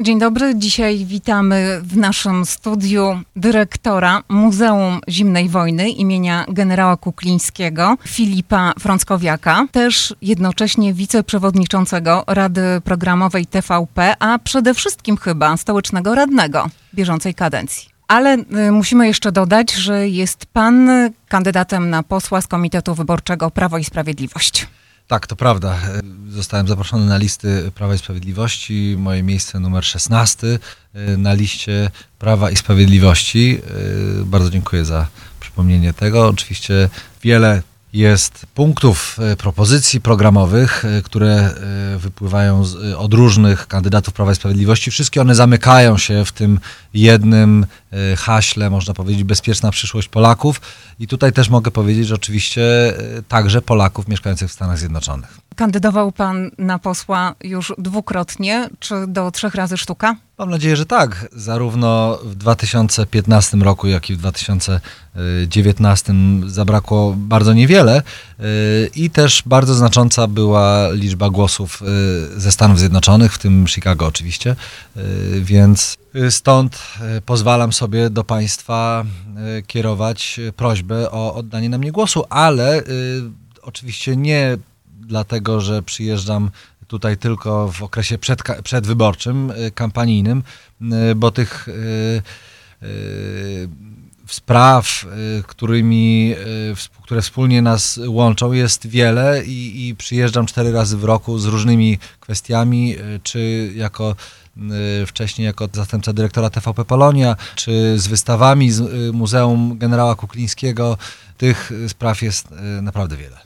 Dzień dobry. Dzisiaj witamy w naszym studiu dyrektora Muzeum Zimnej Wojny imienia generała Kuklińskiego, Filipa Frąckowiaka, też jednocześnie wiceprzewodniczącego Rady Programowej TVP, a przede wszystkim chyba stołecznego radnego bieżącej kadencji. Ale y, musimy jeszcze dodać, że jest pan kandydatem na posła z Komitetu Wyborczego Prawo i Sprawiedliwość. Tak, to prawda. Zostałem zaproszony na listy Prawa i Sprawiedliwości. Moje miejsce numer 16 y, na liście Prawa i Sprawiedliwości. Y, bardzo dziękuję za przypomnienie tego. Oczywiście wiele jest punktów, e, propozycji programowych, e, które e, wypływają z, od różnych kandydatów Prawa i Sprawiedliwości. Wszystkie one zamykają się w tym jednym haśle, można powiedzieć, bezpieczna przyszłość Polaków. I tutaj też mogę powiedzieć, że oczywiście także Polaków mieszkających w Stanach Zjednoczonych. Kandydował pan na posła już dwukrotnie, czy do trzech razy sztuka? Mam nadzieję, że tak. Zarówno w 2015 roku, jak i w 2019 zabrakło bardzo niewiele y, i też bardzo znacząca była liczba głosów y, ze Stanów Zjednoczonych, w tym Chicago oczywiście, y, więc stąd pozwalam sobie do Państwa kierować prośbę o oddanie na mnie głosu, ale oczywiście nie dlatego, że przyjeżdżam tutaj tylko w okresie przed, przedwyborczym, y, kampanijnym, y, bo tych y, spraw, którymi, które wspólnie nas łączą, jest wiele i, i przyjeżdżam cztery razy w roku z różnymi kwestiami, czy jako wcześniej jako zastępca dyrektora TVP Polonia, czy z wystawami z Muzeum Generała Kuklińskiego. Tych spraw jest naprawdę wiele.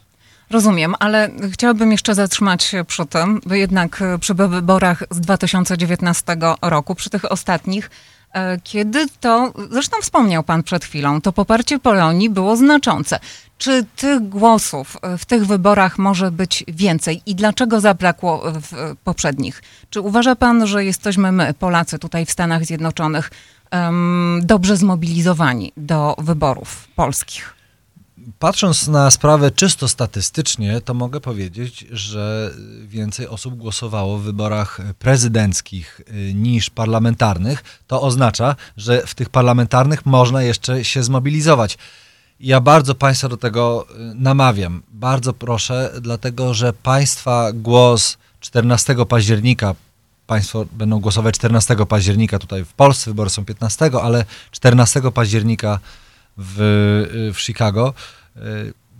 Rozumiem, ale chciałabym jeszcze zatrzymać się przy tym, bo jednak e, przy wyborach z 2019 roku, przy tych ostatnich, e, kiedy to, zresztą wspomniał pan przed chwilą, to poparcie Polonii było znaczące. Czy tych głosów e, w tych wyborach może być więcej i dlaczego zabrakło w poprzednich? Czy uważa pan, że jesteśmy my, Polacy tutaj w Stanach Zjednoczonych, dobrze zmobilizowani do wyborów polskich? Patrząc na sprawę czysto statystycznie, to mogę powiedzieć, że więcej osób głosowało w wyborach prezydenckich y, niż parlamentarnych. To oznacza, że w tych parlamentarnych można jeszcze się zmobilizować. Ja bardzo Państwa do tego y, namawiam. Bardzo proszę, dlatego że Państwa głos 14 października, Państwo będą głosować 14 października tutaj w Polsce, wybory są 15, ale 14 października w, y, w Chicago E,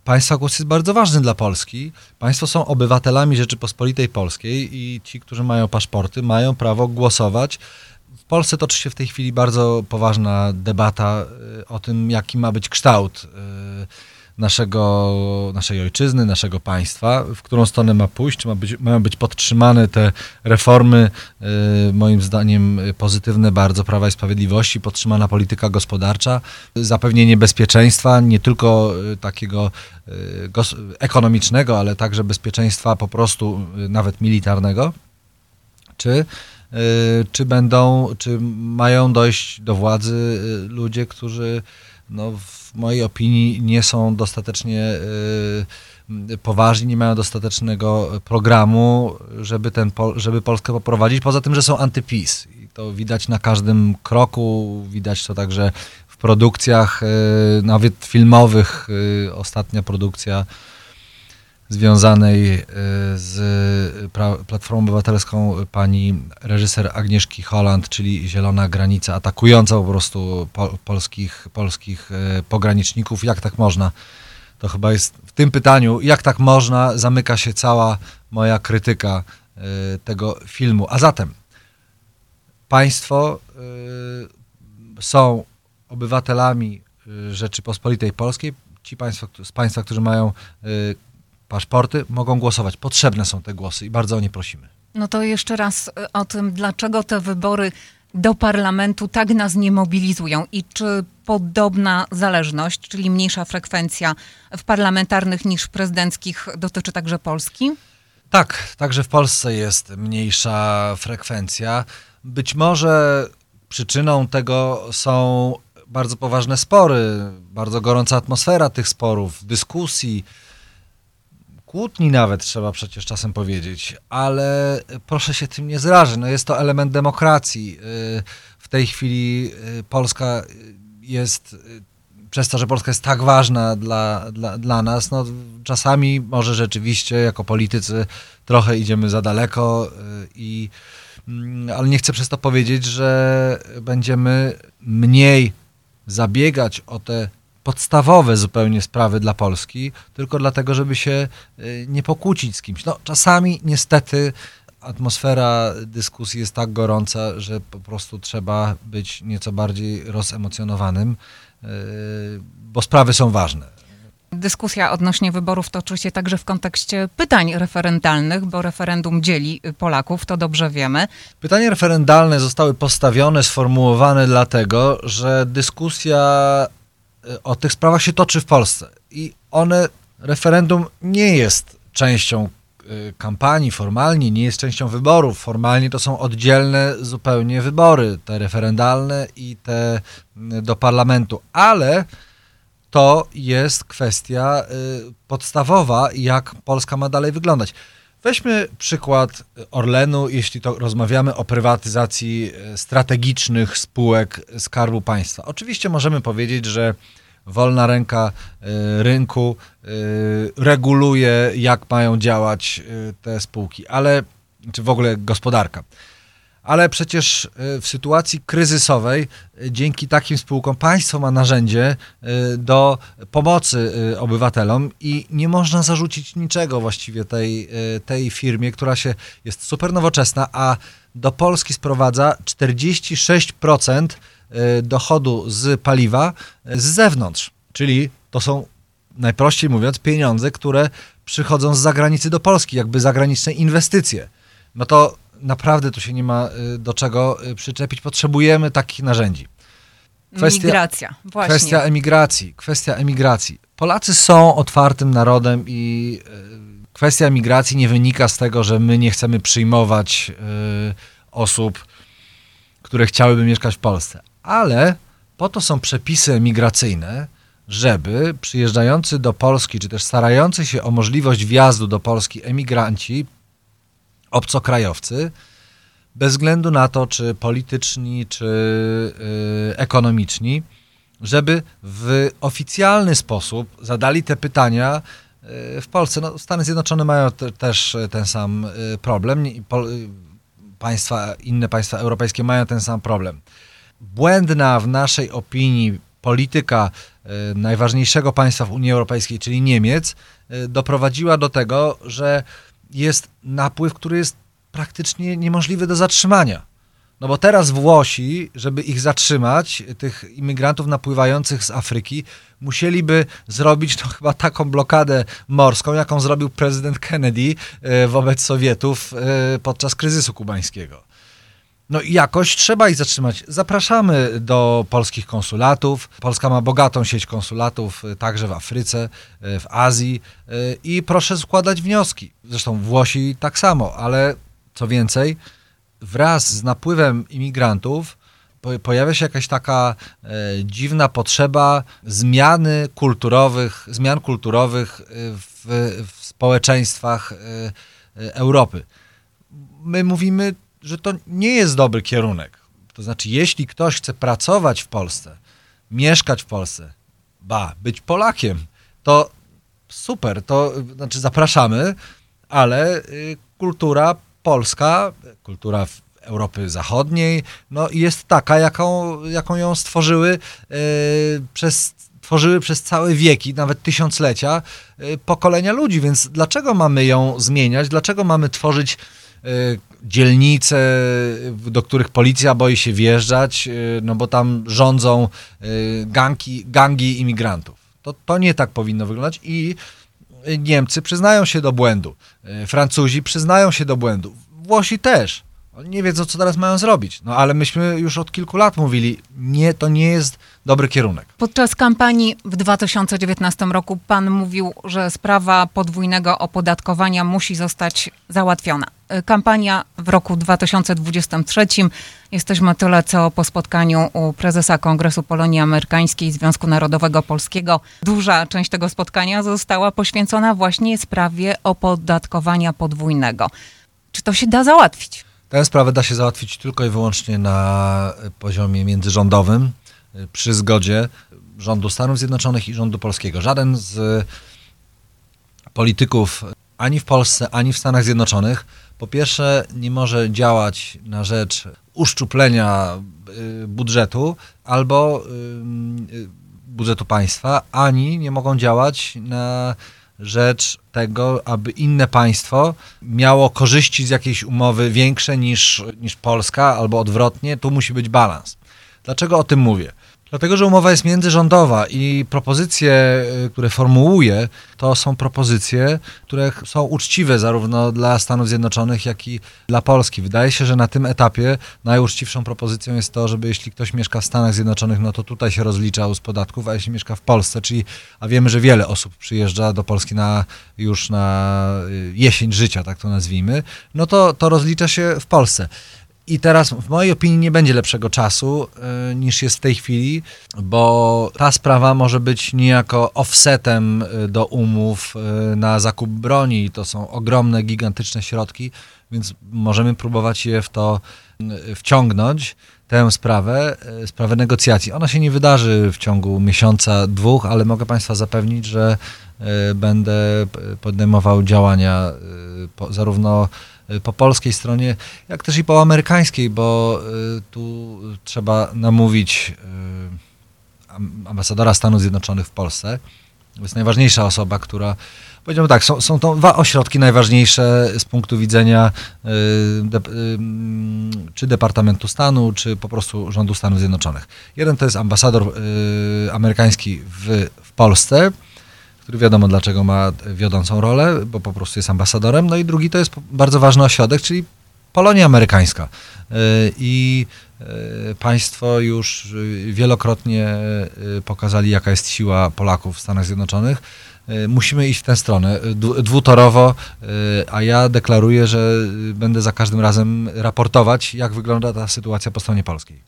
państwa głos jest bardzo ważny dla Polski. Państwo są obywatelami Rzeczypospolitej Polskiej i ci, którzy mają paszporty, mają prawo głosować. W Polsce toczy się w tej chwili bardzo poważna debata e, o tym, jaki ma być kształt naszego, naszej ojczyzny, naszego państwa, w którą stronę ma pójść, czy ma być, mają być podtrzymane te reformy, y, moim zdaniem pozytywne bardzo Prawa i Sprawiedliwości, podtrzymana polityka gospodarcza, zapewnienie bezpieczeństwa, nie tylko y, takiego y, ekonomicznego, ale także bezpieczeństwa po prostu nawet militarnego, czy czy będą, czy mają dojść do władzy ludzie, którzy no, w mojej opinii nie są dostatecznie y, poważni, nie mają dostatecznego programu, żeby, ten, żeby Polskę poprowadzić, poza tym, że są antypis. I to widać na każdym kroku, widać to także w produkcjach, y, nawet filmowych. Y, ostatnia produkcja związanej e, z Platformą Obywatelską pani reżyser Agnieszki Holland, czyli Zielona Granica, atakująca po prostu po, polskich, polskich pograniczników. Jak tak można? To chyba jest w tym pytaniu, jak tak można, zamyka się cała moja krytyka tego filmu. A zatem państwo są obywatelami Rzeczypospolitej Polskiej, ci państwo, z państwa, którzy mają paszporty, mogą głosować. Potrzebne są te głosy i bardzo o nie prosimy. No to jeszcze raz y, o tym, dlaczego te wybory do parlamentu tak nas nie mobilizują i czy podobna zależność, czyli mniejsza frekwencja w parlamentarnych niż w prezydenckich dotyczy także Polski? Tak, także w Polsce jest mniejsza frekwencja. Być może przyczyną tego są bardzo poważne spory, bardzo gorąca atmosfera tych sporów, dyskusji, kłótni nawet trzeba przecież czasem powiedzieć, ale proszę się tym nie zrażać. No jest to element demokracji. W tej chwili Polska jest przez to, że Polska jest tak ważna dla, dla, dla nas, no czasami może rzeczywiście jako politycy trochę idziemy za daleko i mm, ale nie chcę przez to powiedzieć, że będziemy mniej zabiegać o te podstawowe zupełnie sprawy dla Polski, tylko dlatego, żeby się y, nie pokłócić z kimś. No, czasami niestety atmosfera dyskusji jest tak gorąca, że po prostu trzeba być nieco bardziej rozemocjonowanym, y, bo sprawy są ważne. Dyskusja odnośnie wyborów toczy się także w kontekście pytań referendalnych, bo referendum dzieli Polaków, to dobrze wiemy. Pytania referendalne zostały postawione, sformułowane dlatego, że dyskusja o tych sprawach się toczy w Polsce i one, referendum nie jest częścią e, kampanii formalnie, nie jest częścią wyborów. Formalnie to są oddzielne zupełnie wybory, te referendalne i te do parlamentu, ale to jest kwestia y, podstawowa, jak Polska ma dalej wyglądać. Weźmy przykład Orlenu, jeśli to rozmawiamy o prywatyzacji y, strategicznych spółek Skarbu Państwa. Oczywiście możemy powiedzieć, że wolna ręka y, rynku reguluje, jak mają działać te spółki, ale czy w ogóle gospodarka ale przecież e, w sytuacji kryzysowej e, dzięki takim spółkom państwo ma narzędzie e, do pomocy obywatelom i nie można zarzucić niczego właściwie tej, tej firmie, która się jest super nowoczesna, a do Polski sprowadza 46% dochodu z paliwa z zewnątrz, czyli to są najprościej mówiąc pieniądze, które przychodzą z zagranicy do Polski, jakby zagraniczne inwestycje. No to naprawdę tu się nie ma y, do czego y, przyczepić. Potrzebujemy takich narzędzi. Kwestia, Migracja, właśnie. Kwestia emigracji, kwestia emigracji. Polacy są otwartym narodem i y, kwestia emigracji nie wynika z tego, że my nie chcemy przyjmować osób, które chciałyby mieszkać w Polsce. Ale po to są przepisy emigracyjne, żeby przyjeżdżający do Polski, czy też starający się o możliwość wjazdu do Polski emigranci obcokrajowcy, bez względu na to, czy polityczni, czy y, ekonomiczni, żeby w oficjalny sposób zadali te pytania y, w Polsce. No, Stany Zjednoczone mają te, też ten sam y, problem. Państwa, inne państwa europejskie mają ten sam problem. Błędna w naszej opinii polityka najważniejszego państwa w Unii Europejskiej, czyli Niemiec, doprowadziła do tego, że jest napływ, który jest praktycznie niemożliwy do zatrzymania. No bo teraz Włosi, żeby ich zatrzymać, tych imigrantów napływających z Afryki, musieliby zrobić no, chyba taką blokadę morską, jaką zrobił prezydent Kennedy e, wobec Sowietów e, podczas kryzysu kubańskiego. No jakoś trzeba ich zatrzymać. Zapraszamy do polskich konsulatów. Polska ma bogatą sieć konsulatów y, także w Afryce, y, w Azji y, i proszę składać wnioski. Zresztą Włosi tak samo, ale co więcej, wraz z napływem imigrantów pojawia się jakaś taka e, dziwna potrzeba zmiany kulturowych, zmian kulturowych w, w społeczeństwach Europy. My mówimy że to nie jest dobry kierunek. To znaczy, jeśli ktoś chce pracować w Polsce, mieszkać w Polsce, ba, być Polakiem, to super, to znaczy zapraszamy, ale y, kultura polska, kultura Europy Zachodniej, no jest taka, jaką, jaką ją stworzyły yy, przez tworzyły przez całe wieki, nawet tysiąclecia, y, pokolenia ludzi, więc dlaczego mamy ją zmieniać? Dlaczego mamy tworzyć y, dzielnice, do których policja boi się wjeżdżać, y, no bo tam rządzą y, gangi, gangi imigrantów. To, to nie tak powinno wyglądać i Niemcy przyznają się do błędu, y, Francuzi przyznają się do błędu, Włosi też. Oni nie wiedzą, co teraz mają zrobić. No ale myśmy już od kilku lat mówili, nie, to nie jest dobry kierunek. Podczas kampanii w 2019 roku pan mówił, że sprawa podwójnego opodatkowania musi zostać załatwiona. Y, Kampania w roku 2023. Jesteśmy tyle co po spotkaniu u prezesa Kongresu Polonii Amerykańskiej Związku Narodowego Polskiego. Duża część tego spotkania została poświęcona właśnie sprawie opodatkowania podwójnego. Czy to się da załatwić? Tę sprawę da się załatwić tylko i wyłącznie na poziomie międzyrządowym, przy zgodzie rządu Stanów Zjednoczonych i rządu polskiego. Żaden z polityków ani w Polsce, ani w Stanach Zjednoczonych po pierwsze nie może działać na rzecz uszczuplenia y, budżetu albo y, budżetu państwa, ani nie mogą działać na rzecz tego, aby inne państwo miało korzyści z jakiejś umowy większe niż, niż Polska, albo odwrotnie. Tu musi być balans. Dlaczego o tym mówię? Dlatego, że umowa jest międzyrządowa i propozycje, y, które formułuje, to są propozycje, które są uczciwe zarówno dla Stanów Zjednoczonych, jak i dla Polski. Wydaje się, że na tym etapie najuczciwszą propozycją jest to, żeby jeśli ktoś mieszka w Stanach Zjednoczonych, no to tutaj się rozliczał z podatków, a jeśli mieszka w Polsce, czyli, a wiemy, że wiele osób przyjeżdża do Polski na, już na y, jesień życia, tak to nazwijmy, no to, to rozlicza się w Polsce. I teraz w mojej opinii nie będzie lepszego czasu y, niż jest w tej chwili, bo ta sprawa może być niejako offsetem y, do umów y, na zakup broni. To są ogromne, gigantyczne środki, więc możemy próbować je w to wciągnąć, tę sprawę, sprawę negocjacji. Ona się nie wydarzy w ciągu miesiąca, dwóch, ale mogę Państwa zapewnić, że będę podejmował działania zarówno po polskiej stronie, jak też i po amerykańskiej, bo y, tu trzeba namówić y, am- ambasadora Stanów Zjednoczonych w Polsce. To jest najważniejsza osoba, która. Powiedziałbym tak, są, są to dwa ośrodki najważniejsze z punktu widzenia y, de, y, mm, czy Departamentu Stanu, czy po prostu rządu Stanów Zjednoczonych. Jeden to jest ambasador y, amerykański w, w Polsce, który wiadomo dlaczego ma wiodącą rolę, bo po prostu jest ambasadorem. No i drugi to jest bardzo ważny ośrodek, czyli Polonia Amerykańska. Y, I y, państwo już y, wielokrotnie pokazali, jaka jest siła Polaków w Stanach Zjednoczonych. Musimy iść w tę stronę, dwu- dwutorowo, a ja deklaruję, że będę za każdym razem raportować, jak wygląda ta sytuacja po stronie polskiej.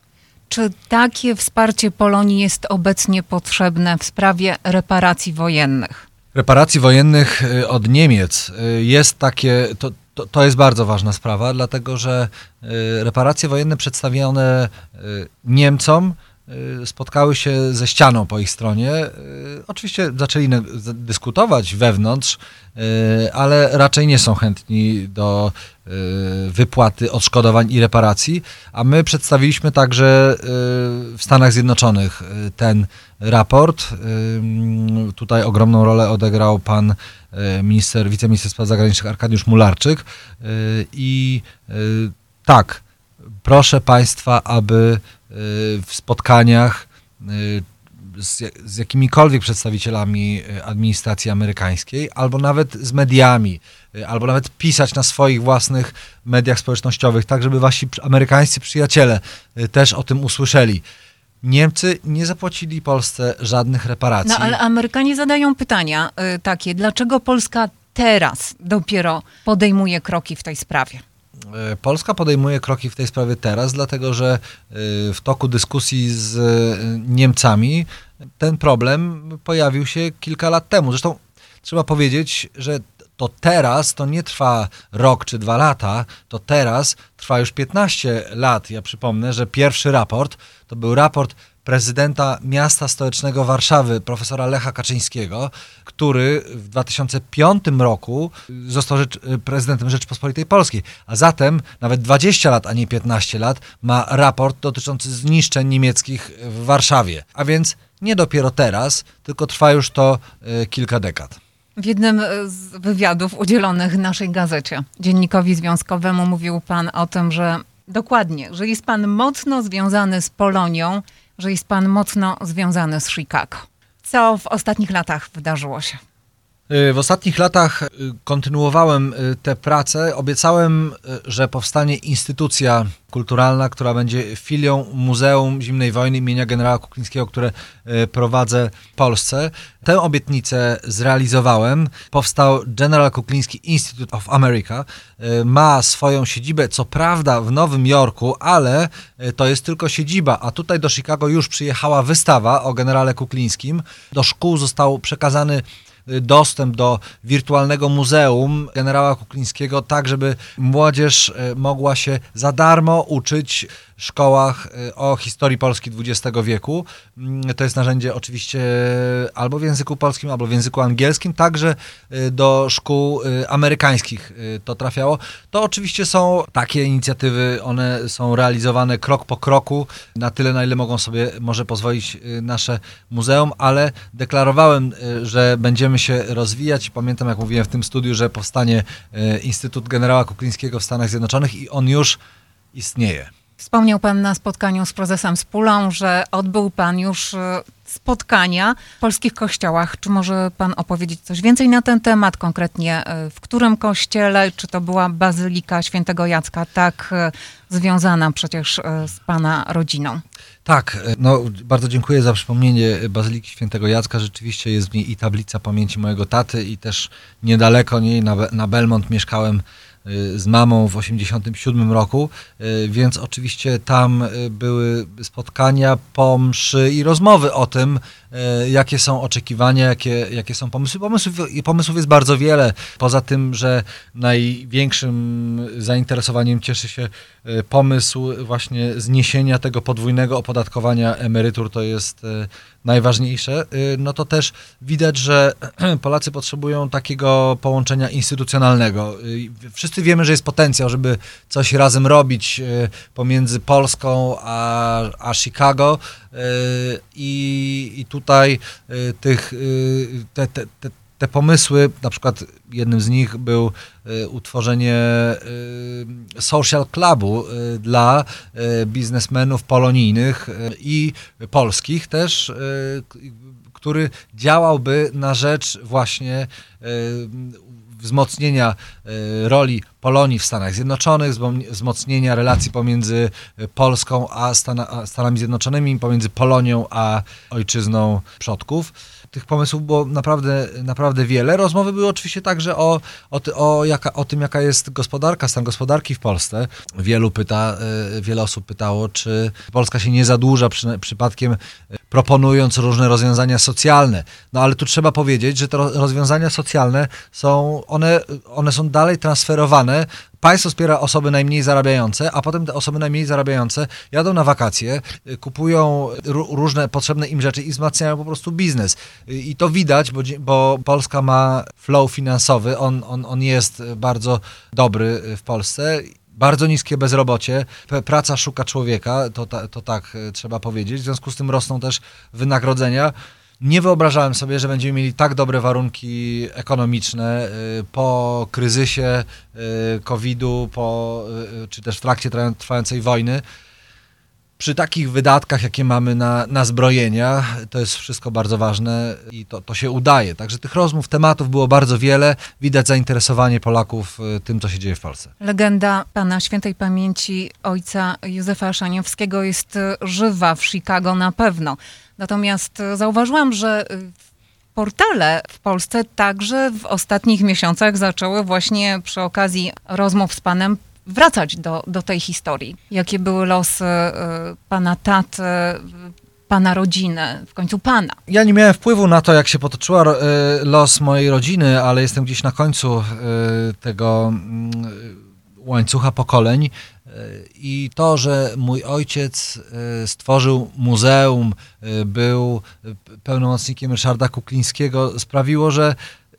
Czy takie wsparcie Polonii jest obecnie potrzebne w sprawie reparacji wojennych? reparacji wojennych y, od Niemiec y, jest takie, to, to, to jest bardzo ważna sprawa, dlatego że y, reparacje wojenne przedstawione Niemcom spotkały się ze ścianą po ich stronie. Y, Oczywiście zaczęli dyskutować wewnątrz, y, ale raczej nie są chętni do y, wypłaty odszkodowań i reparacji, a my przedstawiliśmy także y, w Stanach Zjednoczonych y, ten raport. Tutaj ogromną rolę odegrał pan y, minister, wiceminister spraw zagranicznych Arkadiusz Mularczyk. Y, I y, tak, proszę państwa, aby y, w spotkaniach y, z, jak- z jakimikolwiek przedstawicielami y, administracji amerykańskiej, albo nawet z mediami, albo nawet pisać na swoich własnych mediach społecznościowych, tak żeby wasi amerykańscy przyjaciele też o tym usłyszeli. Niemcy nie zapłacili Polsce żadnych reparacji. No ale Amerykanie zadają pytania takie, dlaczego Polska teraz dopiero podejmuje kroki w tej sprawie? E, Polska podejmuje kroki w tej sprawie teraz, dlatego że e, w toku dyskusji z e, Niemcami ten problem pojawił się kilka lat temu. Zresztą trzeba powiedzieć, że to teraz to nie trwa rok czy dwa lata, to teraz trwa już 15 lat. Ja przypomnę, że pierwszy raport to był raport prezydenta miasta stołecznego Warszawy, profesora Lecha Kaczyńskiego, który w 2005 roku został rzecz, prezydentem Rzeczypospolitej Polskiej. A zatem nawet 20 lat, a nie 15 lat ma raport dotyczący zniszczeń niemieckich w Warszawie. A więc nie dopiero teraz, tylko trwa już to e, kilka dekad. W jednym y, z wywiadów udzielonych naszej gazecie, dziennikowi związkowemu, mówił pan o tym, że dokładnie, że jest pan mocno związany z Polonią, że jest pan mocno związany z Chicago. Co w ostatnich latach wydarzyło się? W ostatnich latach kontynuowałem tę pracę. Obiecałem, że powstanie instytucja kulturalna, która będzie filią Muzeum Zimnej Wojny imienia generała Kuklińskiego, które prowadzę w Polsce. Tę obietnicę zrealizowałem. Powstał General Kukliński Institute of America. Ma swoją siedzibę, co prawda w Nowym Jorku, ale to jest tylko siedziba, a tutaj do Chicago już przyjechała wystawa o generale Kuklińskim. Do szkół został przekazany y, dostęp do wirtualnego muzeum generała Kuklińskiego, tak żeby młodzież y, mogła się za darmo uczyć szkołach y, o historii Polski XX wieku. Mm, to jest narzędzie oczywiście albo w języku polskim, albo w języku angielskim, także y, do szkół y, amerykańskich to trafiało. To oczywiście są takie inicjatywy, one są realizowane krok po kroku, na tyle, na ile mogą sobie może pozwolić nasze muzeum, ale deklarowałem, że będziemy się rozwijać. Pamiętam, jak mówiłem w tym studiu, że powstanie Instytut Generała Kuklińskiego w Stanach Zjednoczonych i on już istnieje. Wspomniał Pan na spotkaniu z prezesem Spulą, że odbył Pan już e, spotkania w polskich kościołach. Czy może Pan opowiedzieć coś więcej na ten temat, konkretnie e, w którym kościele? Czy to była Bazylika Świętego Jacka, tak e, związana przecież z Pana rodziną? Tak, no bardzo dziękuję za przypomnienie Bazyliki Świętego Jacka. Rzeczywiście jest w niej i tablica pamięci mojego taty i też niedaleko niej na, na Belmont mieszkałem z mamą w 1987 roku, y, więc oczywiście tam y, były spotkania, pomszy i rozmowy o tym, jakie są oczekiwania, jakie, jakie są pomysły. Pomysłów, pomysłów jest bardzo wiele. Poza tym, że największym zainteresowaniem cieszy się pomysł właśnie zniesienia tego podwójnego opodatkowania emerytur, to jest najważniejsze, y, no to też widać, że Polacy potrzebują takiego połączenia instytucjonalnego. Y, wszyscy wiemy, że jest potencjał, żeby coś razem robić y, pomiędzy Polską a, a Chicago i, i tutaj tych, te, te, te te pomysły, na przykład jednym z nich był y, utworzenie y, social clubu y, dla biznesmenów polonijnych i polskich też, który działałby na rzecz właśnie wzmocnienia roli Polonii w Stanach Zjednoczonych, wzmocnienia relacji pomiędzy Polską a Stanami Zjednoczonymi, pomiędzy Polonią a ojczyzną przodków tych pomysłów było naprawdę, naprawdę wiele. Rozmowy były oczywiście także o, o, o, jaka, o tym, jaka jest gospodarka, stan gospodarki w Polsce. Wielu pyta, e, wiele osób pytało, czy Polska się nie zadłuża przy, przypadkiem e, proponując różne rozwiązania socjalne. No ale tu trzeba powiedzieć, że te rozwiązania socjalne są, one, one są dalej transferowane Państwo wspiera osoby najmniej zarabiające, a potem te osoby najmniej zarabiające jadą na wakacje, y, kupują różne potrzebne im rzeczy i wzmacniają po prostu biznes. Y, I to widać, bo, bo Polska ma flow finansowy, on, on, on jest bardzo dobry y, w Polsce bardzo niskie bezrobocie, praca szuka człowieka, to, to tak trzeba powiedzieć. W związku z tym rosną też wynagrodzenia nie wyobrażałem sobie, że będziemy mieli tak dobre warunki ekonomiczne y, po kryzysie y, COVID-u, po, y, czy też w trakcie trwającej wojny. Przy takich wydatkach, jakie mamy na, na zbrojenia, to jest wszystko bardzo ważne i to, to się udaje. Także tych rozmów, tematów było bardzo wiele. Widać zainteresowanie Polaków tym, co się dzieje w Polsce. Legenda pana świętej pamięci ojca Józefa Szaniowskiego jest żywa w Chicago na pewno. Natomiast e, zauważyłam, że e, portale w Polsce także w ostatnich miesiącach zaczęły właśnie przy okazji rozmów z panem wracać do, do tej historii. Jakie były losy y, pana taty, pana rodziny, w końcu pana. Ja nie miałem wpływu na to, jak się potoczyła los mojej rodziny, ale jestem gdzieś na końcu tego mm, łańcucha pokoleń. I to, że mój ojciec e, stworzył muzeum, e, był pełnomocnikiem Ryszarda Kuklińskiego, sprawiło, że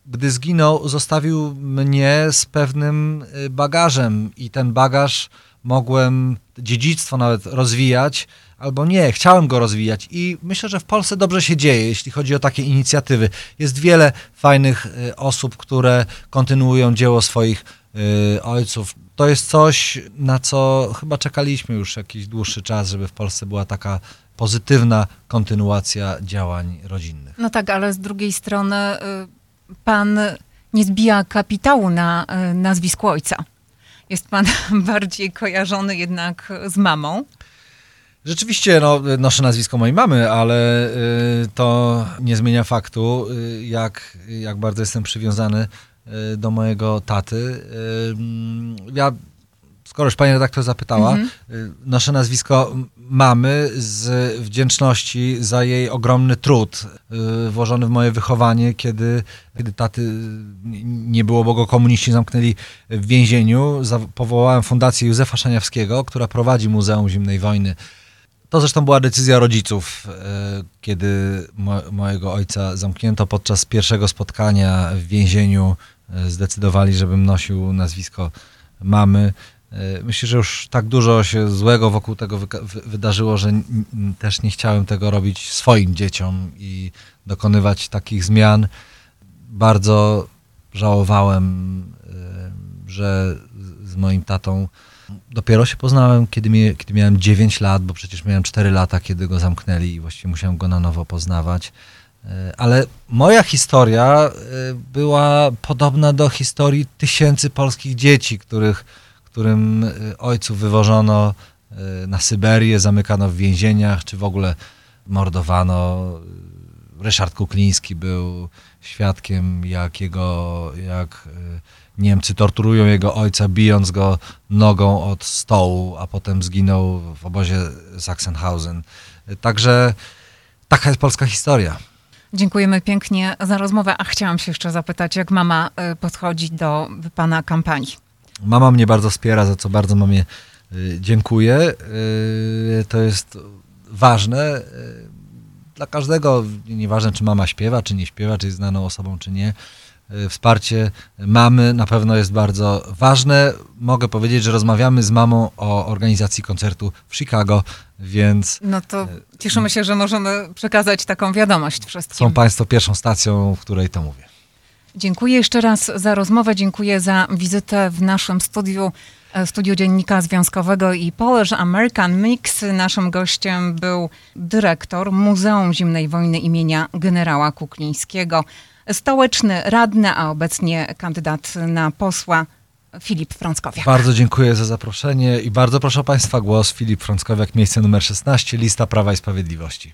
gdy zginął, zostawił mnie z pewnym e, bagażem i ten bagaż mogłem, dziedzictwo nawet rozwijać, albo nie, chciałem go rozwijać i myślę, że w Polsce dobrze się dzieje, jeśli chodzi o takie inicjatywy. Jest wiele fajnych osób, które kontynuują dzieło swoich ojców to jest coś, na co chyba czekaliśmy już jakiś dłuższy czas, żeby w Polsce była taka pozytywna kontynuacja działań rodzinnych. No tak, ale z drugiej strony y, pan nie zbija kapitału na e, nazwisku ojca. Jest pan bardziej kojarzony jednak z mamą. Rzeczywiście no, noszę nazwisko mojej mamy, ale y, to nie zmienia faktu, y, jak, jak bardzo jestem przywiązany y, do mojego taty. Y, mm, ja, skoro już pani redaktor zapytała, Mhm. y, noszę nazwisko mamy z wdzięczności za jej ogromny trud y, włożony w moje wychowanie, kiedy, kiedy taty nie było, bo go komuniści zamknęli w więzieniu. Powołałem Fundację Józefa Szaniawskiego, która prowadzi Muzeum Zimnej Wojny. To zresztą była decyzja rodziców, e, kiedy mo, mojego ojca zamknięto podczas pierwszego spotkania w więzieniu. e, Zdecydowali, żebym nosił nazwisko mamy. E, Myślę, że już tak dużo się złego wokół tego wydarzyło, że też nie chciałem tego robić swoim dzieciom i dokonywać takich zmian. Bardzo żałowałem, że z moim tatą dopiero się poznałem, kiedy, mi, kiedy miałem 9 lat, bo przecież miałem 4 lata, kiedy go zamknęli i właściwie musiałem go na nowo poznawać. E, Ale moja historia e, była podobna do historii tysięcy polskich dzieci, których, którym e, ojców wywożono na Syberię, zamykano w więzieniach, czy w ogóle mordowano. Ryszard Kukliński był świadkiem, jak, jego, jak e, Niemcy torturują jego ojca, bijąc go nogą od stołu, a potem zginął w obozie Sachsenhausen. Także taka jest polska historia. Dziękujemy pięknie za rozmowę. A chciałam się jeszcze zapytać, jak mama e, podchodzi do pana kampanii. Mama mnie bardzo wspiera, za co bardzo mamie y, dziękuję. Y, To jest ważne y, dla każdego, nieważne czy mama śpiewa, czy nie śpiewa, czy jest znaną osobą, czy nie. Y, Wsparcie mamy na pewno jest bardzo ważne. Mogę powiedzieć, że rozmawiamy z mamą o organizacji koncertu w Chicago, więc No to cieszymy się, że możemy przekazać taką wiadomość wszystkim. są Państwo pierwszą stacją, w której to mówię. Dziękuję jeszcze raz za rozmowę, dziękuję za wizytę w naszym studiu, e, studiu Dziennika Związkowego i Polish American Mix. Naszym gościem był dyrektor Muzeum Zimnej Wojny imienia generała Kuklińskiego, stołeczny radny, a obecnie kandydat na posła Filip Frąckowiak. Bardzo dziękuję za zaproszenie i bardzo proszę Państwa głos Filip Frąckowiak, miejsce numer 16, lista Prawa i Sprawiedliwości.